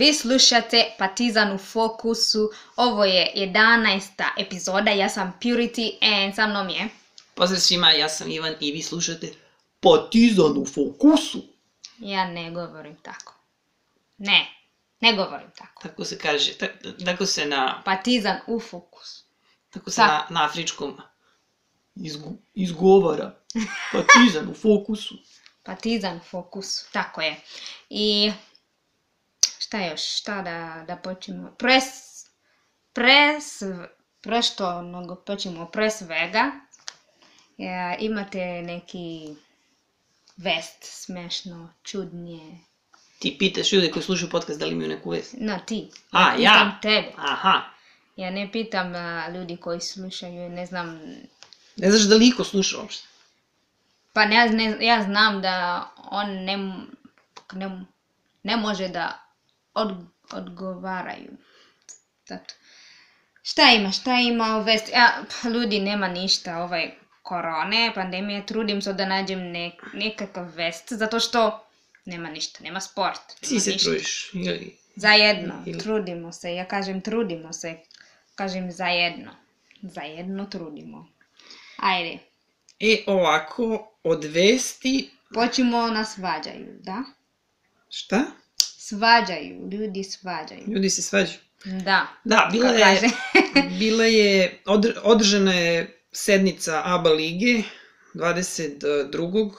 Vi slušate Partizan u fokusu. Ovo je 11. epizoda. Ja sam Purity and sa mnom je... Pozdrav svima, ja sam Ivan i vi slušate Partizan u fokusu. Ja ne govorim tako. Ne, ne govorim tako. Tako se kaže, ta, tako se na, Partizan u fokusu. tako se Tako. na, na afričkom izgu, izgovara. Partizan u fokusu. Partizan u fokusu, tako je. I šta još, šta da, da počnemo? Pres, pres, pre što nego počnemo, pre svega, ja, imate neki vest smešno, čudnije. Ti pitaš ljude koji slušaju podcast da li imaju neku vest. No, ti. A, pitam ja? tebe. Aha. Ja ne pitam a, ljudi koji slušaju, ne znam, Ne znaš da li iko sluša uopšte. pa ne, ne, ja znam da on ne, ne, ne može da od, odgovaraju. Zato. Šta ima, šta ima u vesti? Ja, pa, ljudi, nema ništa, ovaj, korone, pandemije, trudim se da nađem nek, nekakav vest, zato što nema ništa, nema sport. Ti nema se ništa. trudiš. Ili... Zajedno, Ili- trudimo se, ja kažem trudimo se, kažem zajedno. Zajedno trudimo. Ajde, E, ovako, od vesti... počnimo na svađaju, da? Šta? Svađaju, ljudi svađaju. Ljudi se svađaju. Da, Da, bila je, bila je, odr, održana je sednica ABA lige 22.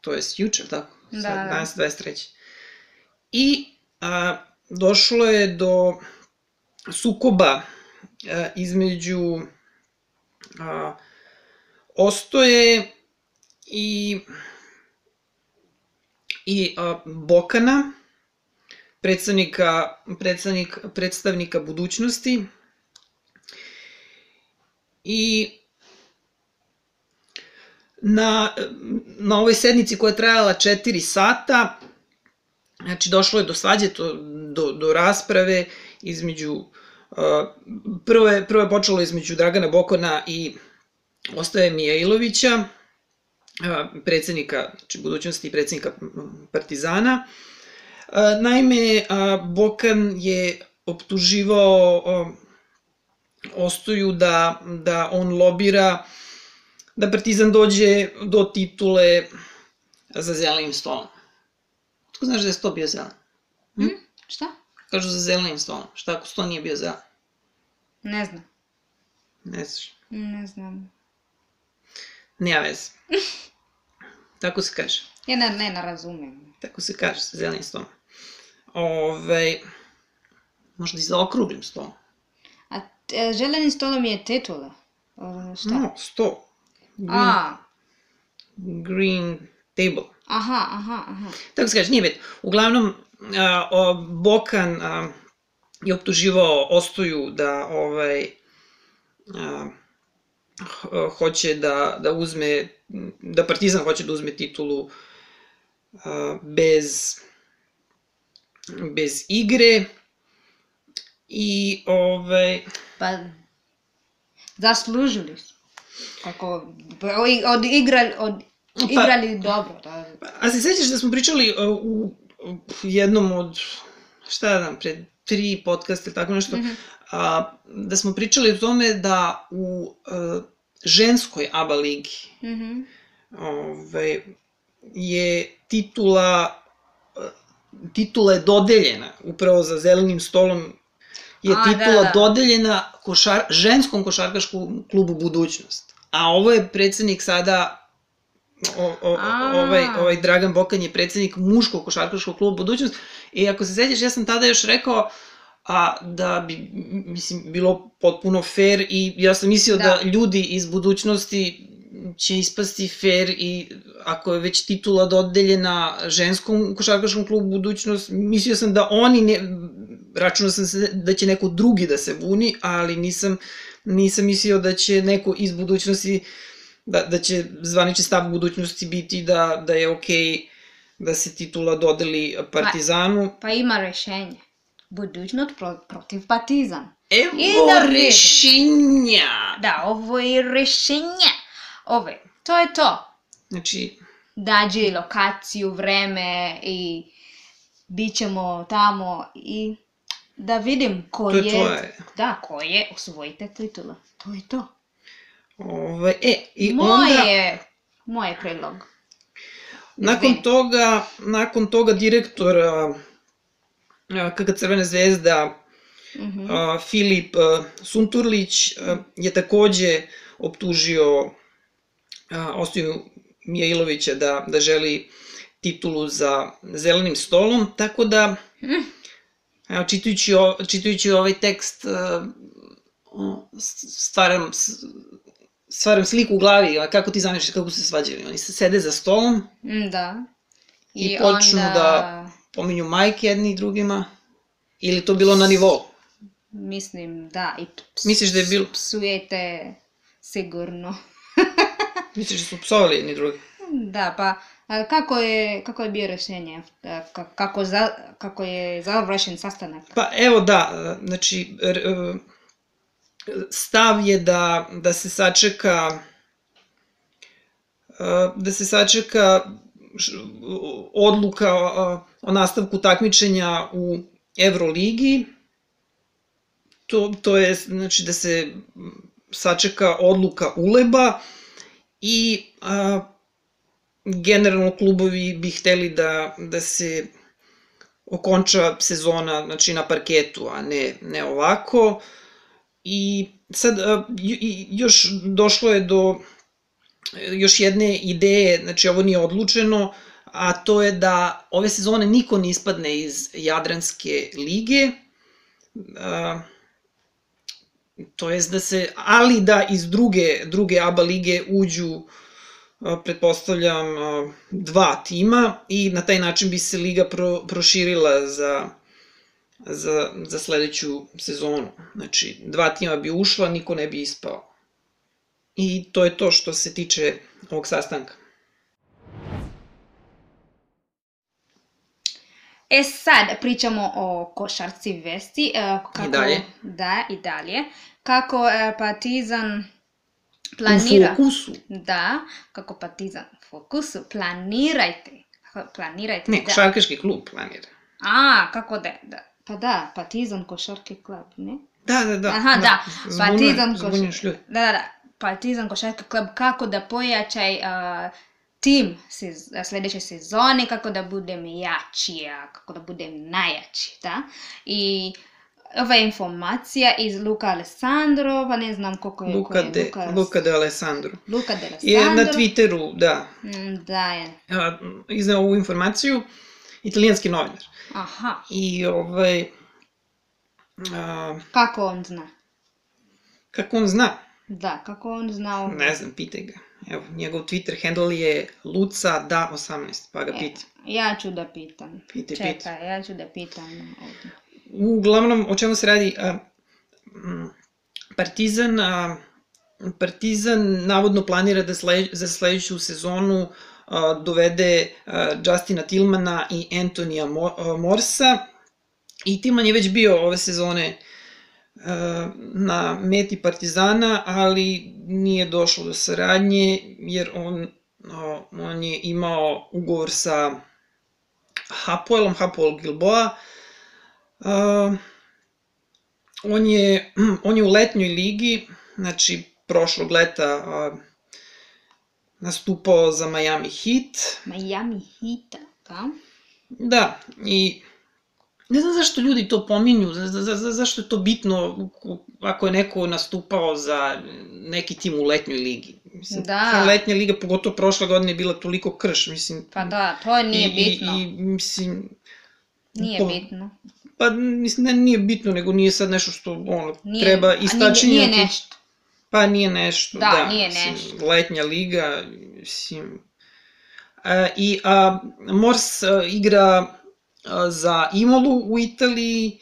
To je jučer, tako? Da, Sad, da. Danas 23. I a, došlo je do sukoba a, između a, Ostoje i i a, Bokana, predstavnika, predstavnik, predstavnika budućnosti. I na, na ovoj sednici koja je trajala 4 sata, znači došlo je do svađe, to, do, do rasprave između, prvo, je, prvo je počelo između Dragana Bokona i Ostaje Mijailovića, predsednika, znači budućnosti i predsednika Partizana. Naime, Bokan je optuživao Ostoju da, da on lobira da Partizan dođe do titule za zelenim stolom. Otko znaš da je sto bio zelen? hm? šta? Kažu za zelenim stolom. Šta ako sto nije bio zelen? Ne znam. Ne znaš. Ne znam. Nema veze. Tako se kaže. Ja ne, ne, ne razumem. Tako se kaže sa zelenim stolom. Ove, možda i za okruglim stolom. A e, želeni stolom je titula. O, šta? No, sto. Green, A, green table. aha, aha, aha. Tako se kaže, nije bitno. Uglavnom, a, o, Bokan a, je optuživao Ostoju da ovaj a, h- hoće da, da uzme, da Partizan hoće da uzme titulu a, bez bez igre i ovaj Pa, zaslužili su. Kako, pa, od igrali, od, igrali dobro. Da. A se sećaš da smo pričali uh, u jednom od, šta znam, pred tri podcasta ili tako nešto, Mhm. a, da smo pričali o tome da u uh, ženskoj ABA ligi Mhm. ovaj, je titula uh, titula je dodeljena upravo za zelenim stolom je A, da, titula da. dodeljena košar, ženskom košarkaškom klubu Budućnost. A ovo je predsednik sada o, o, A. ovaj, ovaj Dragan Bokan je predsednik muškog košarkaškog kluba Budućnost i ako se sećaš, ja sam tada još rekao a, da bi, mislim, bilo potpuno fair i ja sam mislio da. Da. da ljudi iz budućnosti će ispasti fair i ako je već titula dodeljena ženskom košarkaškom klubu budućnost, mislio sam da oni ne, računao sam se da će neko drugi da se buni, ali nisam, nisam mislio da će neko iz budućnosti, da, da će zvanični stav budućnosti biti da, da je okej da se titula dodeli Partizanu. Pa ima rešenje. Budućnost pro, protiv Partizan. Evo da vidim. rešenja! Da, ovo je rešenje. Ove, to je to. Znači, Dađe lokaciju, vreme i bit ćemo tamo i da vidim ko To je je, tvoje. da, ko je osvojite titula. To je to. Ovaj, e, i Moje, onda, moje predlog. nakon toga, nakon toga direktor KK Crvene zvezda Mhm. a, Filip Sunturlić je takođe optužio Ostiju Mijailovića da, da želi titulu za zelenim stolom, tako da evo, čitajući, o, čitajući ovaj tekst s- stvaram, stvaram sliku u glavi, kako ti zamišljaš kako se svađaju. Oni se sede za stolom, Mm, Da. I počnu da- pominju majke jedni drugima, ili to bilo na nivou? Mislim, da. I ps- Misliš da je bilo- Psujete sigurno. Misliš da su psovali jedni drugi? Da, pa kako je, kako je bio rješenje? A, ka- Kako, za, kako je završen sastanak? Pa evo da, znači stav je da, da se sačeka da se sačeka odluka o, o nastavku takmičenja u Euroligi. To, to je znači da se sačeka odluka Uleba i a, generalno klubovi bi hteli da, da se okonča sezona znači na parketu, a ne, ne ovako. I sad a, i još došlo je do još jedne ideje, znači ovo nije odlučeno, a to je da ove sezone niko ne ispadne iz Jadranske lige, a, to jest da se, ali da iz druge, druge ABA lige uđu pretpostavljam dva tima i na taj način bi se liga pro, proširila za, za, za sledeću sezonu. Znači, dva tima bi ušla, niko ne bi ispao. I to je to što se tiče ovog sastanka. E sad pričamo o košarci vesti. e, Kako, I dalje. Da, i dalje. Kako e, Partizan U planira... fokusu. Da, kako Partizan u fokusu. Planirajte. Planirajte. Ne, da. košarkaški klub planira. A, kako da, da. Pa da, Partizan košarki klub, ne? Da, da, da. Aha, da. Zbunjuje- Partizan košarki. Da, da, da. Partizan košarki klub kako da pojačaj a, tim sez, sledeće sezone, kako da budem jači, a kako da budem najjači, da? I ova je informacija iz Luka Alessandro, pa ne znam koliko je... Luka je, de, Luka, Luka de Alessandro. Luka de Je Alessandro. na Twitteru, da, Mm, Da je. izneo ovu informaciju, italijanski novinar. Aha, I ovaj, a, kako on zna? kako on zna? Da, kako on zna ovo? Ne znam, pitaj ga. Evo, njegov Twitter handle je luca da 18, pa ga E, pita. Ja ću da pitam. Pitaj, Čekaj, pitaj. ja ću da pitam ovdje. Uglavnom, o čemu se radi? A, Partizan, a, Partizan navodno planira da sled, za sledeću sezonu a, dovede a, Justina Tillmana i Antonija Morsa. I Tillman je već bio ove sezone na meti Partizana, ali nije došlo do saradnje, jer on, on je imao ugovor sa Hapoelom, Hapoel Gilboa, Uh, on je, on je u letnjoj ligi, znači prošlog leta uh, nastupao za Miami Heat. Miami Heat, da? Da, i ne znam zašto ljudi to pominju, za, za, za, zašto je to bitno ako je neko nastupao za neki tim u letnjoj ligi. Mislim, Da. letnja liga, pogotovo prošle godine, je bila toliko krš, mislim. Pa da, to nije i, bitno. I, i, mislim, Nije to- bitno. Pa, mislim, ne, nije bitno, nego nije sad nešto što, ono, Nije, treba a nije, istačinjati. nije nešto. Pa nije nešto, Da, da. nije mislim, nešto. Letnja liga, mislim... A, I a, Mors a, igra a, za Imolu u Italiji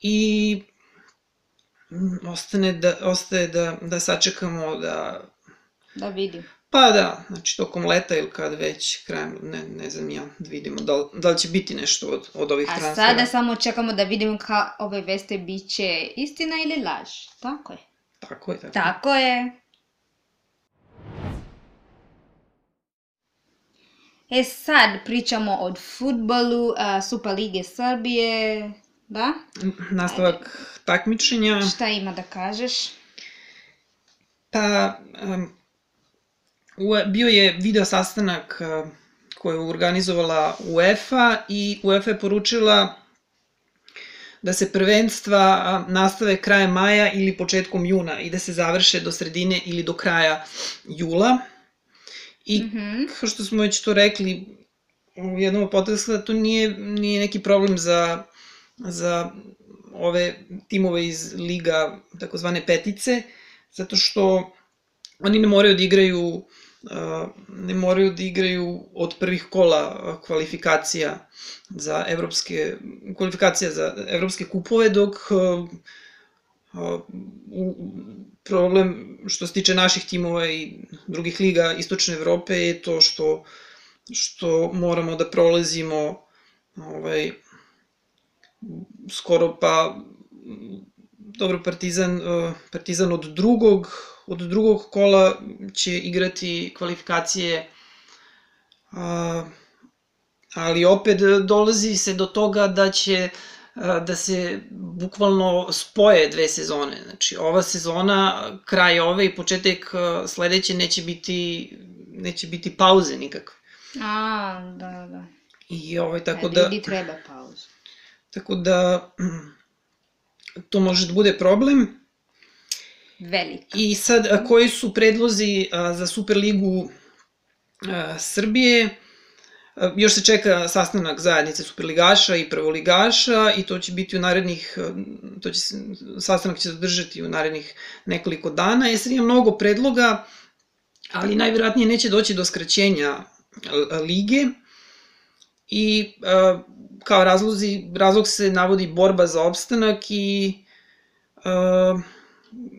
i mm, ostane da, ostaje da, da sačekamo da... Da vidim. Pa da, znači tokom leta ili kad već krajem, ne, ne znam ja, da vidimo da li, da li će biti nešto od, od ovih A transfera. sada samo čekamo da vidimo ka ove veste bit će istina ili laž. Tako je. Tako je, tako. Tako je. E sad pričamo o futbolu a, Super Lige Srbije, da? Nastavak takmičenja. Šta ima da kažeš? Pa, um, bio je video sastanak uh, koji je organizovala UEFA i UEFA je poručila da se prvenstva nastave krajem maja ili početkom juna i da se završe do sredine ili do kraja jula. I Mhm. kao što smo već to rekli u jednom od podcasta, to nije, nije neki problem za, za ove timove iz liga takozvane petice, zato što oni ne moraju da igraju ne moraju da igraju od prvih kola kvalifikacija za evropske kvalifikacija za evropske kupove dok problem što se tiče naših timova i drugih liga istočne Evrope je to što što moramo da prolazimo ovaj skoro pa dobro Partizan Partizan od drugog od drugog kola će igrati kvalifikacije a, ali opet dolazi se do toga da će da se bukvalno spoje dve sezone. Znači, ova sezona, kraj ove i početak a, sledeće neće biti neće biti pauze nikakve. A, da, da. I ovaj tako E, da Ljudi treba pauzu. tako da to može da bude problem. Velik. I sad, a, koji su predlozi za Superligu Srbije? A, Još se čeka sastanak zajednice Superligaša i prvoligaša i to će biti u narednih, a, to će sastanak će se održati u narednih nekoliko dana. E sad ima mnogo predloga, ali najvjerojatnije neće doći do skraćenja a, lige i kao razlozi, razlog se navodi borba za opstanak i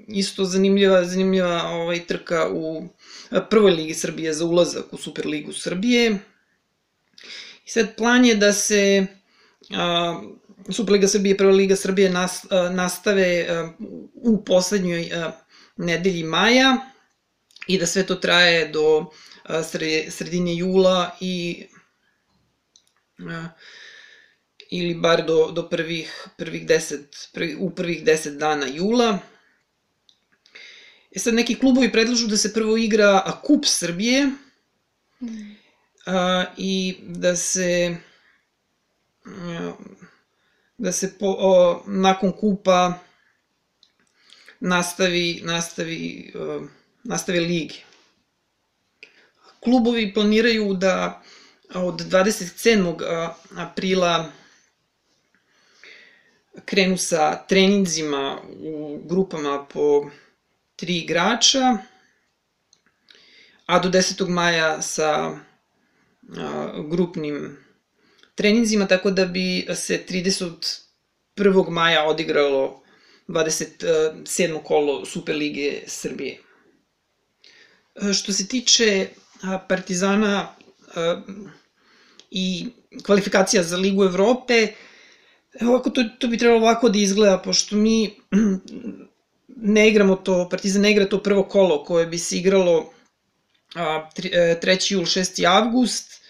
isto zanimljiva, zanimljiva ovaj, trka u prvoj ligi Srbije za ulazak u Superligu Srbije. Sad plan je da se a, Superliga Srbije i Prva Liga Srbije nas, a, nastave a, u poslednjoj a, nedelji maja i da sve to traje do a, sre, sredine jula i a, ili bar do, do prvih, prvih deset, prvi, u prvih deset dana jula. E sad neki klubovi predlažu da se prvo igra Kup Srbije a, i da se a, da se po, o, nakon kupa nastavi nastavi a, nastave lige. Klubovi planiraju da od 27. a, aprila krenu sa treninzima u grupama po tri igrača, a do 10. maja sa grupnim treninzima, tako da bi se 31. maja odigralo 27. kolo Superlige Srbije. Što se tiče Partizana i kvalifikacija za Ligu Evrope, ovako to, to bi trebalo ovako da izgleda, pošto mi ne igramo to, Partizan ne igra to prvo kolo koje bi se igralo 3. jul, 6. avgust.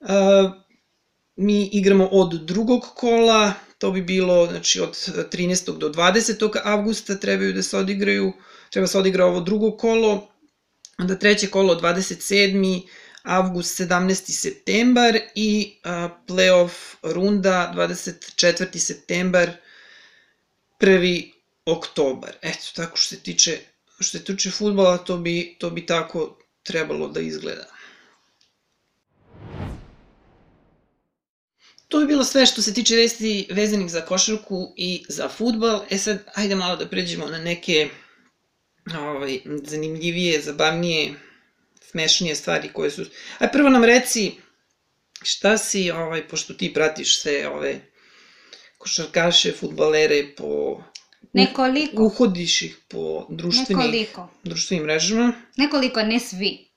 A, mi igramo od drugog kola, to bi bilo znači, od 13. do 20. avgusta trebaju da se odigraju, treba se odigra ovo drugo kolo, onda treće kolo 27 avgust 17. septembar i a, playoff runda 24. septembar 1. oktobar. Eto, tako što se tiče što se tiče futbala, to bi, to bi tako trebalo da izgleda. To bi bilo sve što se tiče vesti vezanih za košarku i za futbal. E sad, ajde malo da pređemo na neke ovaj, zanimljivije, zabavnije, smešnije stvari koje su... Aj prvo nam reci šta si, ovaj, pošto ti pratiš sve ove košarkaše, futbalere po... Nekoliko. Uhodiš ih po društvenim, Nekoliko. društvenim mrežama. Nekoliko, ne svi.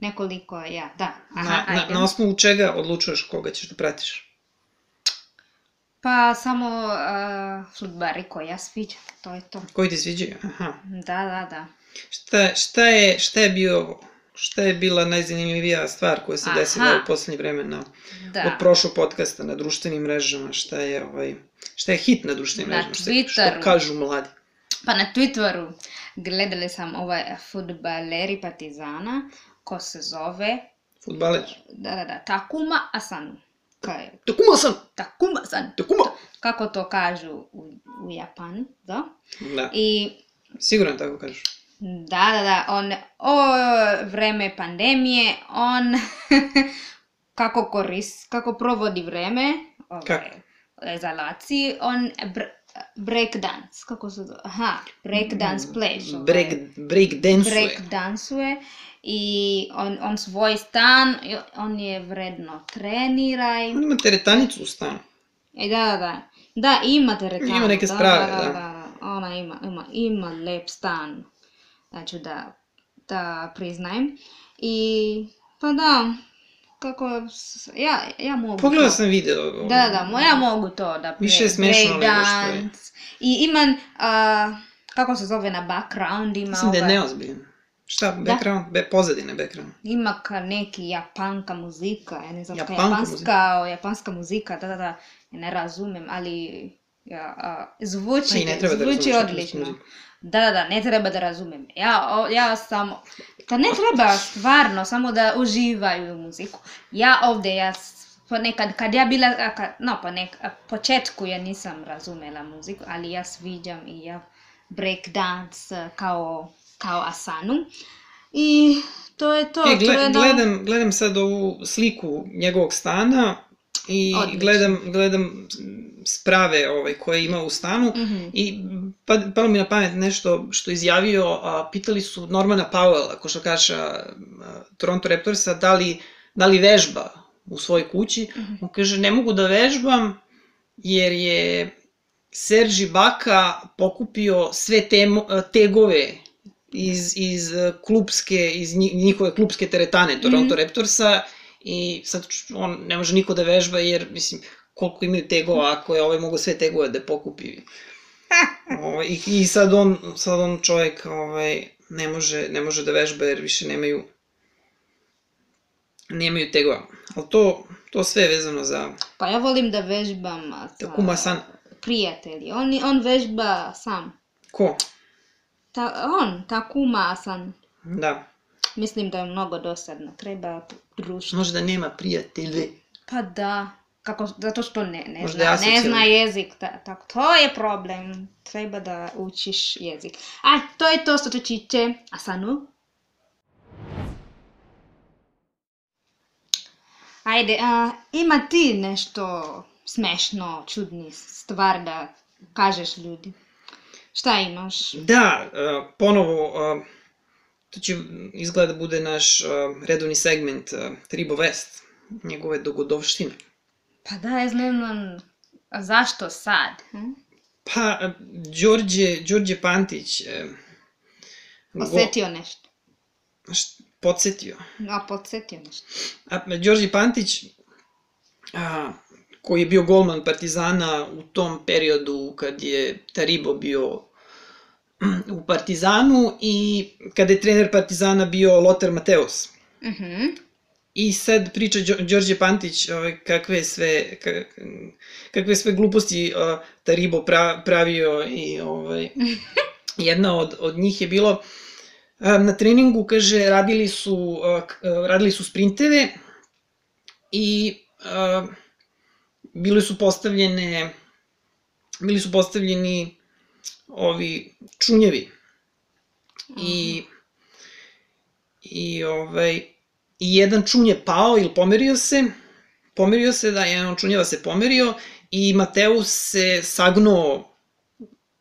Nekoliko, ja, da. Aha, na, na, ajde. na osnovu čega odlučuješ koga ćeš da pratiš? Pa samo uh, futbari koji ja sviđam, to je to. Koji ti sviđaju? Aha. Da, da, da. Šta, šta, je, šta je bio šta je bila najzanimljivija stvar koja se Aha. desila u poslednje vreme na, Da. od prošlog podcasta na društvenim mrežama, šta je, ovaj, šta je hit na društvenim Na mrežama, šta, što Twitteru. kažu mladi. Pa na Twitteru gledali sam ovaj futbaleri Partizana ko se zove Futbaler. da, da, da, Takuma Asano. Kaj, Takuma san! Takuma san. Takuma! Kako to kažu u, u Japanu, da? Da, I sigurno tako kažu. Da, da, da, on, o vreme pandemije, on kako koris, kako provodi vreme, ove, Kako? izolaciji, on br break dance, kako se zove, aha, break dance play, ove, Break, break dancuje. break dansuje i on, on svoj stan, on je vredno trenira i, On ima teretanicu u stanu. i da, da, da, da, ima teretanu, Ima neke da, sprave, da, da, da. da, ona ima, ima, ima lep stan, Значи да да признаем. И па да, како ја ја могу. Погледнав сам видео. Да, да, моја могу тоа да Више смешно да. И имам а, како се зове на бакграунд има Мислам да не озбилен. Шта, бекраунд, да. бе позадина бекраунд. Има ка неки јапанка музика, ја не знам, јапанска, јапанска музика, да, да, да, не разумем, али da, da, da, ja a, Pa zvuči, i ne treba da zvuči japansku odlično. Da, da, da, ne treba da razumem. Ja, o, ja samo, da ne treba stvarno samo da uživaju u muziku. Ja ovdje, ja ponekad, kad ja bila, kad, no, ponek, početku ja nisam razumela muziku, ali ja sviđam i ja break dance a, kao, kao Asanu. I to je to. E, to je gle, da- gledam, gledam sad ovu sliku njegovog stana i Odlično. gledam, gledam sprave ovaj, koje ima u stanu Mhm. i pa, palo mi na pamet nešto što je izjavio, a, pitali su Normana Powella, košarkaša a, Toronto Raptorsa, da li, da li vežba u svojoj kući. Mhm. On kaže, ne mogu da vežbam jer je Sergi Baka pokupio sve temo, tegove iz, iz klubske, iz nji- njihove klubske teretane Toronto Mhm. Raptorsa i sad on ne može niko da vežba jer, mislim, koliko imaju tegova ako je ovaj mogo sve tegove da pokupi. Ovaj, i, I sad on, sad on čovjek ovaj, ne, može, ne može da vežba jer više nemaju nemaju tegova. Ali to, to sve je vezano za Pa ja volim da vežbam sa Takuma san. prijatelji. On, on vežba sam. Ko? Ta, on, Takuma san. Da. Mislim da je mnogo dosadno. Treba društvo. Možda nema prijatelje. Pa da. Kako, zato što ne, ne, Možda zna, je ne zna jezik. Ta, tako, to je problem. Treba da učiš jezik. A, to je to što se tiče Asanu. Ajde, a, ima ti nešto smešno, čudni stvar da kažeš ljudi? Šta imaš? Da, uh, ponovo, uh, to će izgleda bude naš uh, redovni segment uh, Tribo West, njegove dogodovštine. Pa da, ja znam, a zašto sad? Hm? Pa, uh, Đorđe, Đorđe Pantić, uh, go- Osetio nešto. št- podsjetio. A, podsjetio nešto. A, Đorđe Pantić, a, koji je bio golman Partizana u tom periodu kad je Taribo bio u Partizanu i kada je trener Partizana bio Lothar Mateus. Mhm. I sad priča Đo- Đorđe Pantić ovaj, kakve sve, ka- kakve sve gluposti uh, Taribo pra, pravio i ovaj, jedna od, od njih je bilo na treningu, kaže, radili su, radili su sprinteve i uh, bile su postavljene bili su postavljeni ovi čunjevi. I i ovaj i jedan čun je pao ili pomerio se pomerio se da jedan čunjeva se pomerio i Mateus se sagnuo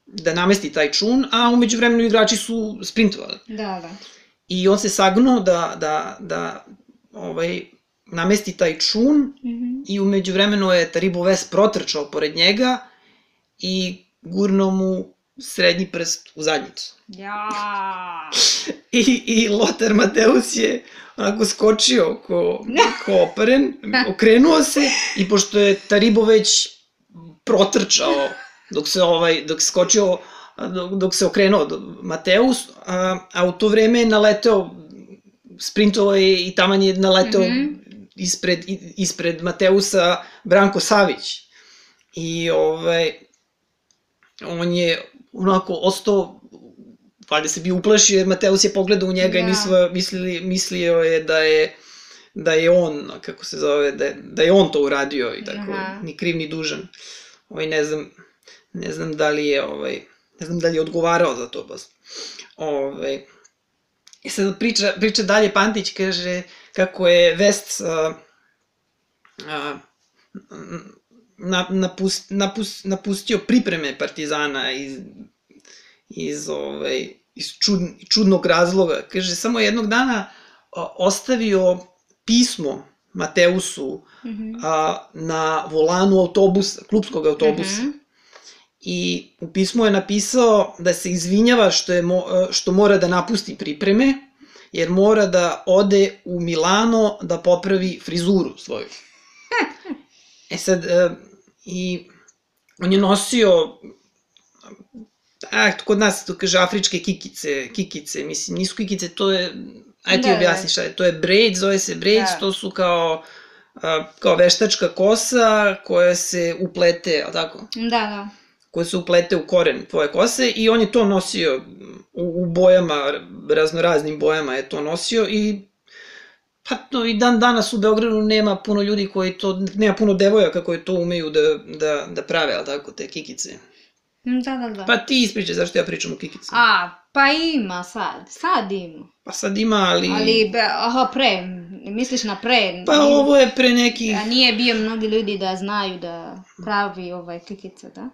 da namesti taj čun, a umeđu vremenu igrači su sprintovali. Da, da. I on se sagnuo da, da, da ovaj, namesti taj čun Mhm. i umeđu vremenu je Taribo Ves protrčao pored njega i gurnuo mu srednji prst u zadnjicu. Ja. I, i Lothar Mateus je onako skočio ko, ko operen, okrenuo se i pošto je Taribo već protrčao dok se ovaj dok skočio dok, dok se okrenuo Mateus, a, a u to vreme je naleteo sprintovao je i taman je naletao Mhm. ispred, i- ispred Mateusa Branko Savić. I ovaj, on je onako ostao, valjda se bio uplašio jer Mateus je pogledao u njega i Da. mislio, mislili, mislio je da je da je on, kako se zove, da je, da je on to uradio i tako, Aha. ni kriv ni dužan. Ovaj, ne znam, ne znam da li je, ovaj, ne znam da li je odgovarao za to baš. Ovaj, I sad priča, priča dalje Pantić, kaže kako je Vest a, na, napust, napust, napustio pripreme Partizana iz, iz, ovaj, iz čud, čudnog razloga. Kaže, samo jednog dana ostavio pismo Mateusu Mhm. a, na volanu autobusa, klubskog autobusa. Mhm. I u pismu je napisao da se izvinjava što, je mo, što mora da napusti pripreme, jer mora da ode u Milano da popravi frizuru svoju. E sad, i on je nosio, a, kod nas to kaže afričke kikice, kikice, mislim, nisu kikice, to je, aj ti Da, da. objasni šta je, to je braid, zove se braid, Da. to su kao, a, kao veštačka kosa koja se uplete, jel tako? Da, da. koje se uplete u koren tvoje kose i on je to nosio u, u bojama, raznoraznim bojama je to nosio i pa to i dan danas u Beogradu nema puno ljudi koji to, nema puno devojaka koji to umeju da, da, da prave, ali tako, te kikice. Da, da, da. Pa ti ispričaj zašto ja pričam o kikicama. A, pa ima sad, sad ima. Pa sad ima, ali... Ali, be, aha, pre, misliš na pre. Pa Nije- ovo je pre neki... A nije bio mnogi ljudi da znaju da pravi ovaj kikice, da?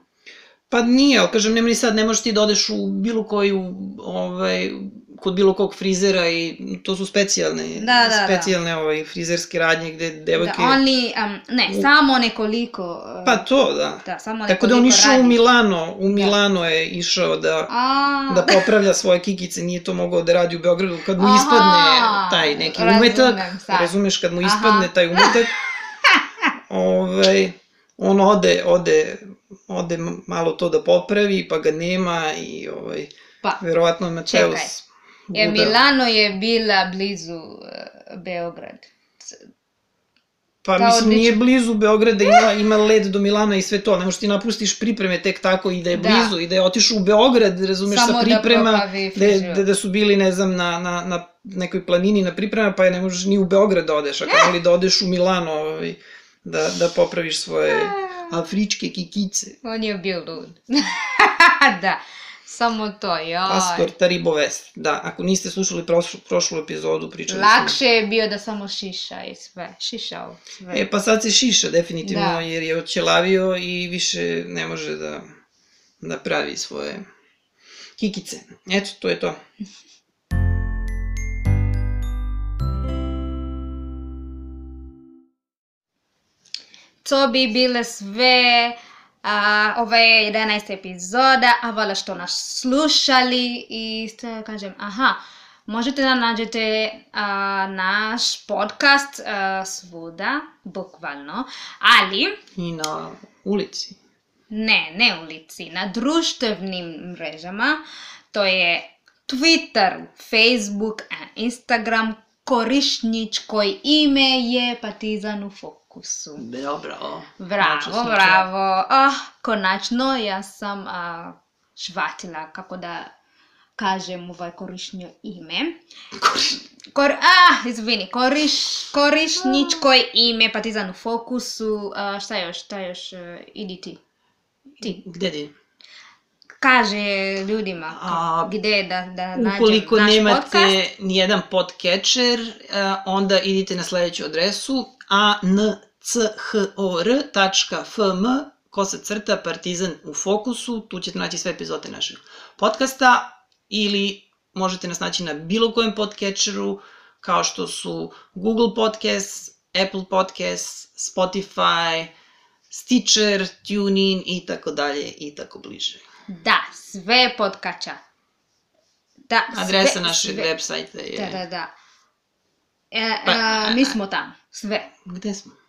Pa nije, ali kažem, nema ni sad, ne možeš ti da odeš u bilo koju, ovaj, kod bilo kog frizera i to su specijalne, Da, da, da. specijalne ovaj, frizerske radnje gde devojke... Da, only, um, ne, U- samo nekoliko. uh, Pa to, da. da, samo nekoliko Tako da on išao radi. u Milano, u Milano je išao da, A, da popravlja svoje kikice, nije to mogao da radi u Beogradu, kad mu Aha, ispadne taj neki razumem umetak, sad. razumeš, kad mu Aha. ispadne taj umetak, ovaj, on ode, ode, ode malo to da popravi, pa ga nema i ovaj, pa, verovatno Mateus Je bude- Milano je bila blizu uh, Beograd. Pa Kao mislim, će- nije blizu Beograda, ima, ima led do Milana i sve to. Ne možeš ti napustiš pripreme tek tako i da je Da. blizu i da je otišao u Beograd, razumeš, Samo sa da priprema, da, da, da su bili, ne znam, na, na, na nekoj planini na priprema, pa je ne možeš ni u Beograd da odeš, ako moli da odeš u Milano, ovaj, da, da popraviš svoje afričke kikice. On je bio lud. da, samo to, joj. Pastor Taribo Vest. Da, ako niste slušali prošlu, prošlu epizodu, pričali smo. Lakše je bio da samo šiša i sve. Šišao sve. E, pa sad se šiša definitivno, Da. jer je oćelavio i više ne može da, da pravi svoje kikice. Eto, to je to. To bi bile sve a, ove 11 epizoda, a hvala što nas slušali i što kažem, aha, možete da nađete a, naš podcast a, svuda, bukvalno, ali I na ulici. ne, ne ulici, na društvenim mrežama, to je Twitter, Facebook, Instagram, korišničko ime je Partizan u fokusu. Dobro. Bravo, bravo. Ah, konačno ja sam a, švatila kako da kažem ovaj korišnjo ime. Kor, ah, izvini, koriš, korišničko ime Partizan u fokusu. A, šta još, šta još, e, idi ti. Ti. Gde ti? Kaže ljudima A, gde da, da nađem Ukoliko naš nemate podcast. nijedan podcatcher, eh, onda idite na sledeću adresu anchor.fm kosa crta partizan u fokusu, tu ćete naći sve epizode našeg podcasta ili možete nas naći na bilo kojem podcatcheru kao što su Google Podcast, Apple Podcast, Spotify, Stitcher, TuneIn i tako dalje i tako bliže. Da, sve podkača. Da, Adresa sve, našeg sve. web sajta je... Da, da, da. E, Pa, e, mi smo tam, sve. Gde smo?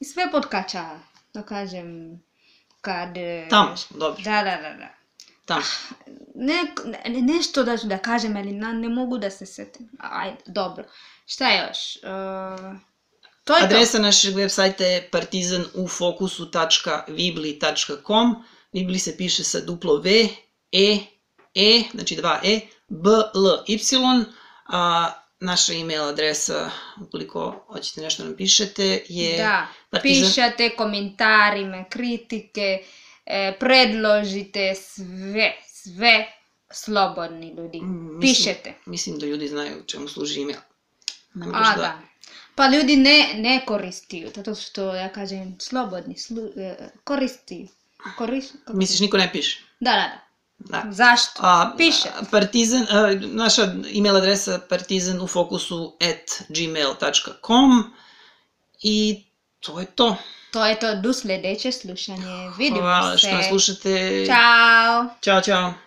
I sve podkača, da kažem, kad... e, Tamo dobro. Da, da, da, da. tamo. Ne, ne, nešto da ću da kažem, ali na, ne mogu da se setim. Ajde, dobro. Šta još? Uh, to je Adresa našeg web sajta je partizanufokusu.vibli.com Vibli se piše sa duplo V, E, E, znači dva E, B, L, Y, a naša email adresa, ukoliko hoćete nešto nam pišete, je to. Da, partizan... pišate komentarime, kritike, e, predložite sve, sve slobodni ljudi. Mm, mislim- Pišete. Mislim da ljudi znaju čemu služi email. Ne A, da. Pa ljudi ne, ne koristiju, zato što ja kažem slobodni, slu, e, koristiju. Koris, kako- Misliš, niko ne piše? Da, da, da. Da. Zašto? A, Piše. Partizan, a, naša email adresa partizan u fokusu at gmail.com i to je to. To je to do sledeće slušanje. Vidimo Hvala se. što nas slušate. Ćao! Ćao, čao.